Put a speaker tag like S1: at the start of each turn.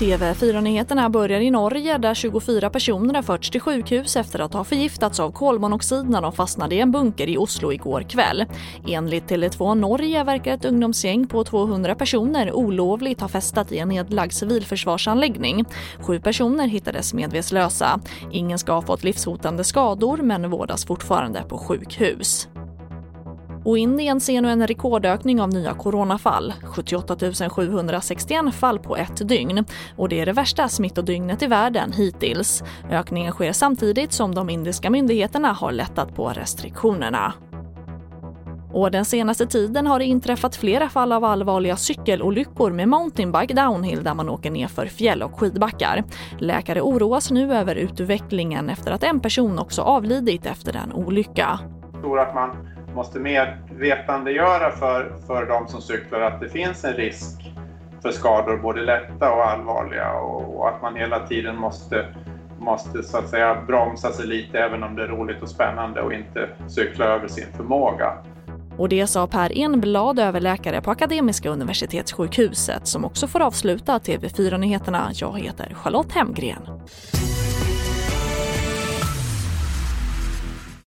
S1: TV4-nyheterna börjar i Norge där 24 personer har förts till sjukhus efter att ha förgiftats av kolmonoxid när de fastnade i en bunker i Oslo igår kväll. Enligt Tele2 Norge verkar ett ungdomsgäng på 200 personer olovligt ha festat i en nedlagd civilförsvarsanläggning. Sju personer hittades medvetslösa. Ingen ska ha fått livshotande skador men vårdas fortfarande på sjukhus. Och Indien ser nu en rekordökning av nya coronafall. 78 761 fall på ett dygn. Och det är det värsta smittodygnet i världen hittills. Ökningen sker samtidigt som de indiska myndigheterna har lättat på restriktionerna. Och den senaste tiden har det inträffat flera fall av allvarliga cykelolyckor med mountainbike downhill där man åker ner för fjäll och skidbackar. Läkare oroas nu över utvecklingen efter att en person också avlidit efter en olycka.
S2: Jag tror att man måste medvetandegöra för, för de som cyklar att det finns en risk för skador, både lätta och allvarliga och, och att man hela tiden måste måste så att säga bromsa sig lite även om det är roligt och spännande och inte cykla över sin förmåga.
S1: Och det sa Per Enblad, överläkare på Akademiska universitetssjukhuset som också får avsluta TV4-nyheterna. Jag heter Charlotte Hemgren.